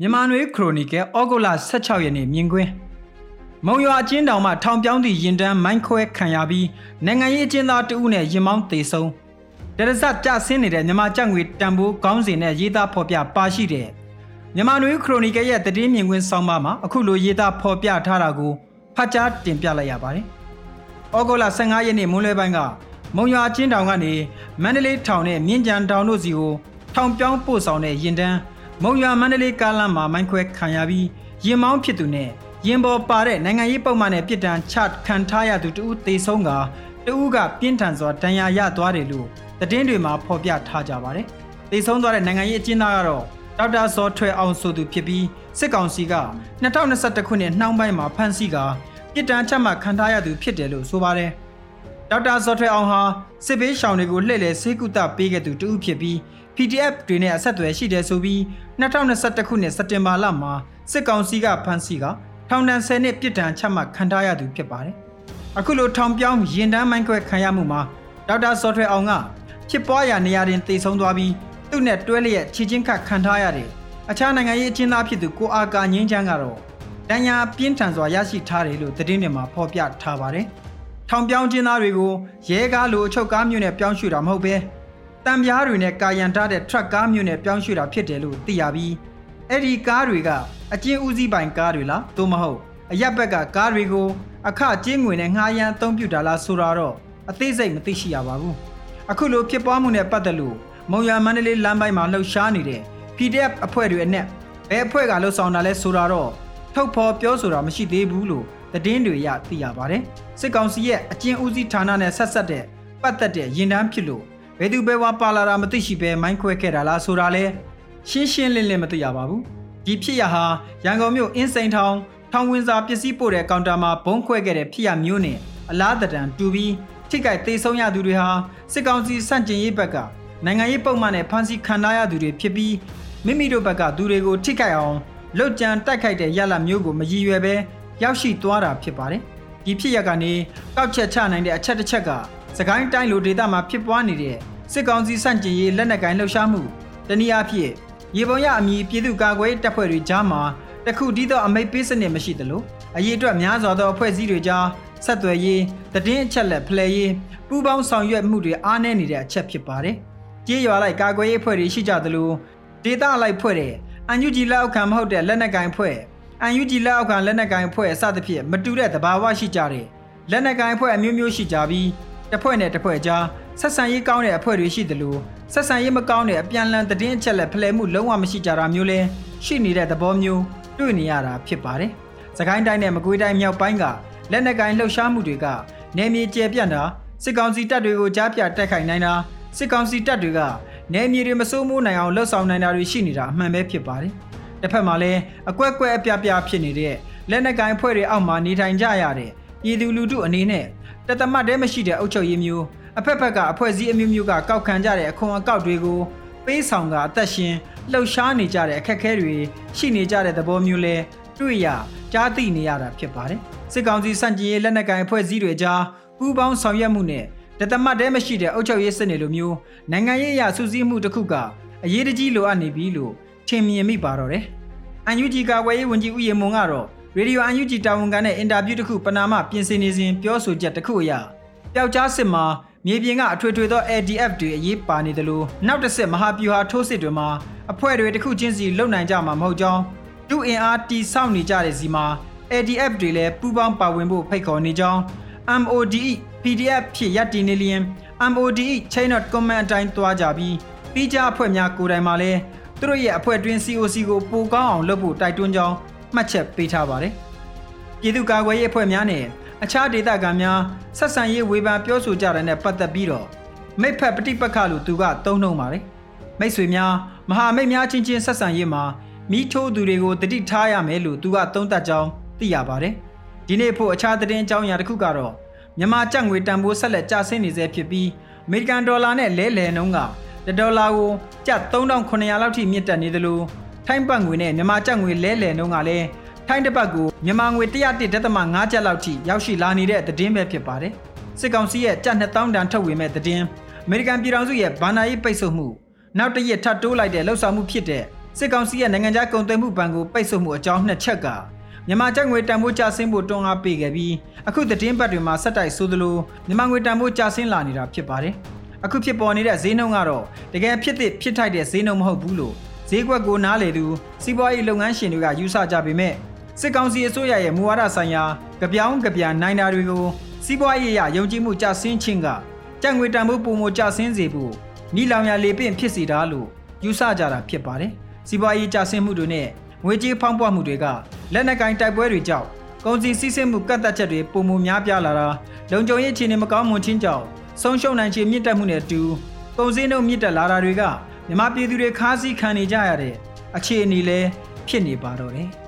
မြန်မာနွေခရိုနီကယ်ဩဂုတ်လ16ရက်နေ့မြင်ကွင်းမုံရွာအချင်းတောင်မှထောင်ပြောင်းသည့်ရင်တန်းမိုင်းခွဲခံရပြီးနိုင်ငံရေးအကျဉ်းသားတဦးနဲ့ရင်မောင်းတေဆုံးဒရဇတ်ကြဆင်းနေတဲ့မြန်မာကြက်ငွေတန်ဖိုးကောင်းစဉ်နဲ့ရေးသားဖော်ပြပါရှိတဲ့မြန်မာနွေခရိုနီကယ်ရဲ့တည်င်းမြင်ကွင်းဆောင်းပါးမှာအခုလိုရေးသားဖော်ပြထားတာကိုဖတ်ကြားတင်ပြလိုက်ရပါတယ်ဩဂုတ်လ15ရက်နေ့မွန်းလွဲပိုင်းကမုံရွာအချင်းတောင်ကနေမန္တလေးထောင်နဲ့မြင်းကြံတောင်တို့စီကိုထောင်ပြောင်းပို့ဆောင်တဲ့ရင်တန်း မုံရွာမန္တလေးကားလမ်းမှာမိုင်းခွဲခံရပြီးရင်မောင်းဖြစ်သူနဲ့ရင်ပေါ်ပါတဲ့နိုင်ငံရေးပုံမှန်နဲ့ပြစ်ဒဏ်ချခံထားရသူတဦးသေဆုံးကတဦးကပြင်းထန်စွာဒဏ်ရာရသွားတယ်လို့သတင်းတွေမှာဖော်ပြထားကြပါတယ်။သေဆုံးသွားတဲ့နိုင်ငံရေးအကျဉ်းသားကတော့ဒေါက်တာဇော်ထွဲအောင်ဆိုသူဖြစ်ပြီးစစ်ကောင်စီက2021ခုနှစ်နှောင်းပိုင်းမှာဖမ်းဆီးကပြစ်ဒဏ်ချမှတ်ခံထားရသူဖြစ်တယ်လို့ဆိုပါတယ်။ ဒေါက်တာဇော်ထွဲအောင်ဟာစစ်ဘေးရှောင်တွေကိုလှည့်လည်ဆေးကုသပေးခဲ့သူတဦးဖြစ်ပြီး PDF တွေနဲ့အဆက်အသွယ်ရှိတယ်ဆိုပြီး2021ခုနှစ်စက်တင်ဘာလမှာစစ်ကောင်စီကဖမ်းဆီးကထောင်ဒဏ်10နှစ်ပြစ်ဒဏ်ချမှတ်ခံထားရသူဖြစ်ပါတယ်။အခုလိုထောင်ပြောင်းရင်တန်းမိုင်းခွဲခံရမှုမှာဒေါက်တာစောထွဲအောင်ကဖြစ်ပွားရာနေရာတွင်တေဆုံးသွားပြီးသူ့နဲ့တွဲလျက်ခြေချင်းခတ်ခံထားရတဲ့အခြားနိုင်ငံရေးအကျဉ်းသားဖြစ်သူကိုအာကာငင်းချမ်းကတော့တန်ညာပြင်းထန်စွာရရှိထားတယ်လို့သတင်းတွေမှာဖော်ပြထားပါတယ်။ ထောင်ပြောင်းကျင်းသားတွေကိုရဲကားလိုအချုပ်ကားမျိုးနဲ့ပြောင်းရွှေ့တာမဟုတ်ဘဲတံပြားတွေနဲ့ကာယံထားတဲ့ truck ကားမျိုးနဲ့ပြောင်းရွှေ့တာဖြစ်တယ်လို့သိရပြီးအဲ့ဒီကားတွေကအကျဉ်းဦးစီးပိုင်ကားတွေလားသို့မဟုတ်အရက်ဘက်ကကားတွေကိုအခကျင်းငွေနဲ့ငှားရမ်းအသုံးပြုတာလားဆိုတာတော့အသေးစိတ်မသိရှိရပါဘူးအခုလိုဖြစ်ပွားမှုနဲ့ပတ်သက်လို့မုံရမန္တလေးလမ်းပိုင်းမှာလှုပ်ရှားနေတဲ့ PDF အဖွဲ့တွေအနက်ဘယ်အဖွဲ့ကလှုပ်ဆောင်တာလဲဆိုတာတော့ထုတ်ဖော်ပြောဆိုတာမရှိသေးဘူးလို့ သတင်းတွေရသိရပါတယ်စစ်ကောင်စီရဲ့အကျဉ်းဦးစီးဌာနနဲ့ဆက်ဆက်တဲ့ပတ်သက်တဲ့ရင်တန်းဖြစ်လို့ဘယ်သူဘယ်ဝါပါလာတာမသိရှိပဲမိုင်းခွဲခဲ့တာလားဆိုတာလဲရှင်းရှင်းလင်းလင်းမသိရပါဘူးဒီဖြစ်ရဟာရန်ကုန်မြို့အင်းစိန်ထောင်ထောင်ဝင်စာပစ္စည်းပို့တဲ့ကောင်တာမှာဘုံခွဲခဲ့တဲ့ဖြစ်ရမျိုးနဲ့အလားတံတူပြီးထိခိုက်သေးဆုံးရသူတွေဟာစစ်ကောင်စီစန့်ကျင်ရေးဘက်ကနိုင်ငံရေးပုံမှန်နဲ့ဖမ်းဆီးခံထားရသူတွေဖြစ်ပြီးမိမိတို့ဘက်ကသူတွေကိုထိခိုက်အောင်လှုပ်ကြံတိုက်ခိုက်တဲ့ရလမျိုးကိုမရည်ရွယ်ပဲ ရောက်ရှိသွားတာဖြစ်ပါတယ်ဒီဖြစ်ရကနေကောက်ချက်ချနိုင်တဲ့အချက်တစ်ချက်ကစကိုင်းတိုင်းလိုဒေသမှာဖြစ်ပွားနေတဲ့စစ်ကောင်စီစန့်ကျင်ရေးလက်နက်ကိုင်လှုပ်ရှားမှုတနည်းအားဖြင့်ရေပုံရအမည်ပြည်သူ့ကာကွယ်တပ်ဖွဲ့တွေကြားမှာတခုတည်းသောအမိတ်ပေးစနစ်မရှိသလိုအရေးအတွက်များစွာသောအဖွဲ့အစည်းတွေကြားဆက်သွယ်ရေးတည်င်းအချက်လက်ဖလှယ်ရေးပူးပေါင်းဆောင်ရွက်မှုတွေအားနည်းနေတဲ့အချက်ဖြစ်ပါတယ်။ကြေးရွာလိုက်ကာကွယ်ရေးအဖွဲ့တွေရှိကြသလိုဒေတာလိုက်ဖွဲ့တဲ့အန်ယူဂျီလက်အောက်ခံမဟုတ်တဲ့လက်နက်ကင်ဖွဲ့ အန်ယူဂျီလက်အောက်ခံလက်နက်ကင်ဖွဲ့အစသဖြင့်မတူတဲ့သဘာဝရှိကြတဲ့လက်နက်ကင်ဖွဲ့အမျိုးမျိုးရှိကြပြီးတစ်ဖွဲ့နဲ့တစ်ဖွဲ့ကြားဆက်ဆံရေးကောင်းတဲ့အဖွဲ့တွေရှိသလိုဆက်ဆံရေးမကောင်းတဲ့အပြန်လန်တည်င်းအချက်လက်ဖလှယ်မှုလုံးဝမရှိကြတာမျိုးလဲရှိနေတဲ့သဘောမျိုးတွေ့နေရတာဖြစ်ပါတယ်။စကိုင်းတိုင်းနဲ့မကွေးတိုင်းမြောက်ပိုင်းကလက်နက်ကိုင်လှုပ်ရှားမှုတွေကနေမြေကျဲပြန့်တာစစ်ကောင်စီတပ်တွေကိုကြားပြတိုက်ခိုက်နိုင်တာစစ်ကောင်စီတပ်တွေကနေမြေတွေမစိုးမိုးနိုင်အောင်လှုပ်ဆောင်နိုင်တာတွေရှိနေတာအမှန်ပဲဖြစ်ပါတယ်။ တစ်ဖက်မှာလည်းအကွက်ကွက်အပြပြဖြစ်နေတဲ့လက်နက်ကိုင်ဖွဲ့တွေအောက်မှာနေထိုင်ကြရတဲ့ပြည်သူလူထုအနေနဲ့တသမတ်တည်းမရှိတဲ့အုပ်ချုပ်ရေးမျိုးအဖက်ဖက်ကအဖွဲ့အစည်းအမျိုးမျိုးကကောက်ခံကြတဲ့အခွန်အကောက်တွေကိုပေးဆောင်ကအသက်ရှင်လှုပ်ရှားနေကြတဲ့အခက်အခဲတွေရှိနေကြတဲ့သဘောမျိုးလဲတွေ့ရကြားသိနေရတာဖြစ်ပါတယ်စစ်ကောင်စီစန့်ကျင်ရေးလက်နက်ကိုင်အဖွဲ့အစည်းတွေကြားပူးပေါင်းဆောင်ရွက်မှုနဲ့တသမတ်တည်းမရှိတဲ့အုပ်ချုပ်ရေးစနစ်လိုမျိုးနိုင်ငံရေးအရာစူးစီးမှုတစ်ခုကအရေးတကြီးလိုအပ်နေပြီလို့ ထင်မြင်မိပါတော့တယ်အန်ယူဂျီကဝယ်ရေးဝန်ကြီးဦးရေမွန်ကတော့ရေဒီယိုအန်ယူဂျီတာဝန်ခံတဲ့အင်တာဗျူးတစ်ခုပနာမပြင်ဆင်နေစဉ်ပြောဆိုချက်တစ်ခုအရပျောက်ကြားစစ်မှာမြေပြင်ကအထွေထွေသော ADF တွေအရေးပါနေတယ်လို့နောက်တစ်စစ်မဟာဗျူဟာထိုးစစ်တွေမှာအဖွဲ့တွေတစ်ခုချင်းစီလုံနိုင်ကြမှာမဟုတ်ကြောင်းဒုအင်အားတီဆောက်နေကြတဲ့စီမှာ ADF တွေလည်းပူးပေါင်းပါဝင်ဖို့ဖိတ်ခေါ်နေကြောင်း MODE PDF ဖြစ်ရပ်တည်နေလျင် MODE chain of command အတိုင်းသွားကြပြီးပြီးကြအဖွဲ့များကိုယ်တိုင်မှာလည်း သူတို့ရဲ့အဖွဲ့တွင်း COC ကိုပိုကောင်းအောင်လုပ်ဖို့တိုက်တွန်းကြောင်းမှတ်ချက်ပေးထားပါတယ်။ပြည်သူ့ကာကွယ်ရေးအဖွဲ့များနဲ့အခြားဒေသခံများဆက်ဆံရေးဝေဖန်ပြောဆိုကြတဲ့နဲ့ပတ်သက်ပြီးတော့မိဖက်ပฏิပက္ခလို့သူကသုံးနှုံပါတယ်မိတ်ဆွေများမဟာမိတ်များချင်းချင်းဆက်ဆံရေးမှာမိထိုးသူတွေကိုတတိထားရမယ်လို့သူကသုံးသပ်ကြောင်းသိရပါတယ်ဒီနေ့ဖို့အခြားသတင်းအကြောင်းအရာတစ်ခုကတော့မြန်မာကျပ်ငွေတန်ဖိုးဆက်လက်ကျဆင်းနေဆဲဖြစ်ပြီးအမေရိကန်ဒေါ်လာနဲ့လဲလှယ်နှုန်းက ဒေါ်လာကိုကျပ်3900လောက်ထိမြင့်တက်နေသလိုထိုင်းဘတ်ငွေနဲ့မြန်မာကျပ်ငွေလဲလှယ်နှုန်းကလည်းထိုင်းတစ်ပတ်ကိုမြန်မာငွေ101.5ကျပ်လောက်ထိရောက်ရှိလာနေတဲ့သတင်းပဲဖြစ်ပါတယ်။စစ်ကောင်စီရဲ့ကြက်2000တန်ထုတ်ဝေမဲ့သတင်းအမေရိကန်ပြည်ထောင်စုရဲ့ဘာနာရေးပိတ်ဆို့မှုနောက်တရက်ထပ်တိုးလိုက်တဲ့လှုပ်ဆောင်မှုဖြစ်တဲ့စစ်ကောင်စီရဲ့နိုင်ငံခြားကုန်သွယ်မှုဘဏ်ကိုပိတ်ဆို့မှုအကြောင်းနှစ်ချက်ကမြန်မာကျပ်ငွေတန်ဖိုးကျဆင်းဖို့တွန်းအားပေးခဲ့ပြီးအခုသတင်းပတ်တွေမှာဆက်တိုက်ဆိုသလိုမြန်မာငွေတန်ဖိုးကျဆင်းလာနေတာဖြစ်ပါတယ်။ အခုဖြစ်ပေါ်နေတဲ့ဈေးနှုန်းကတော့တကယ်ဖြစ်သစ်ဖြစ်ထိုက်တဲ့ဈေးနှုန်းမဟုတ်ဘူးလို့ဈေးကွက်ကိုနားလေသူစီးပွားရေးလုပ်ငန်းရှင်တွေကယူဆကြပေမဲ့စစ်ကောင်စီအစိုးရရဲ့မူဝါဒဆိုင်ရာကြပြောင်းကြပြန်နိုင်တာတွေကိုစီးပွားရေးအရယုံကြည်မှုကျဆင်းခြင်းကကျပ်ငွေတန်ဖိုးပုံမကျဆင်းစေဖို့မိလောင်ရလေပင့်ဖြစ်စေတာလို့ယူဆကြတာဖြစ်ပါတယ်။စီးပွားရေးကျဆင်းမှုတွေနဲ့ငွေကြေးဖောင်းပွားမှုတွေကလက်နက်ကင်တိုက်ပွဲတွေကြောင့်ကုန်စည်စီးဆင်းမှုကန့်သတ်ချက်တွေပုံမများပြားလာတာလုံခြုံရေးအခြေအနေမကောင်းမွန်ခြင်းကြောင့် ဆုံးရှုံးနိုင်ခြေမြင့်တက်မှုနဲ့အတူကုန်စည်နှုန်းမြင့်တက်လာတာတွေကမြန်မာပြည်သူတွေခါးစည်းခံနေကြရတဲ့အခြေအနေလည်းဖြစ်နေပါတော့တယ်။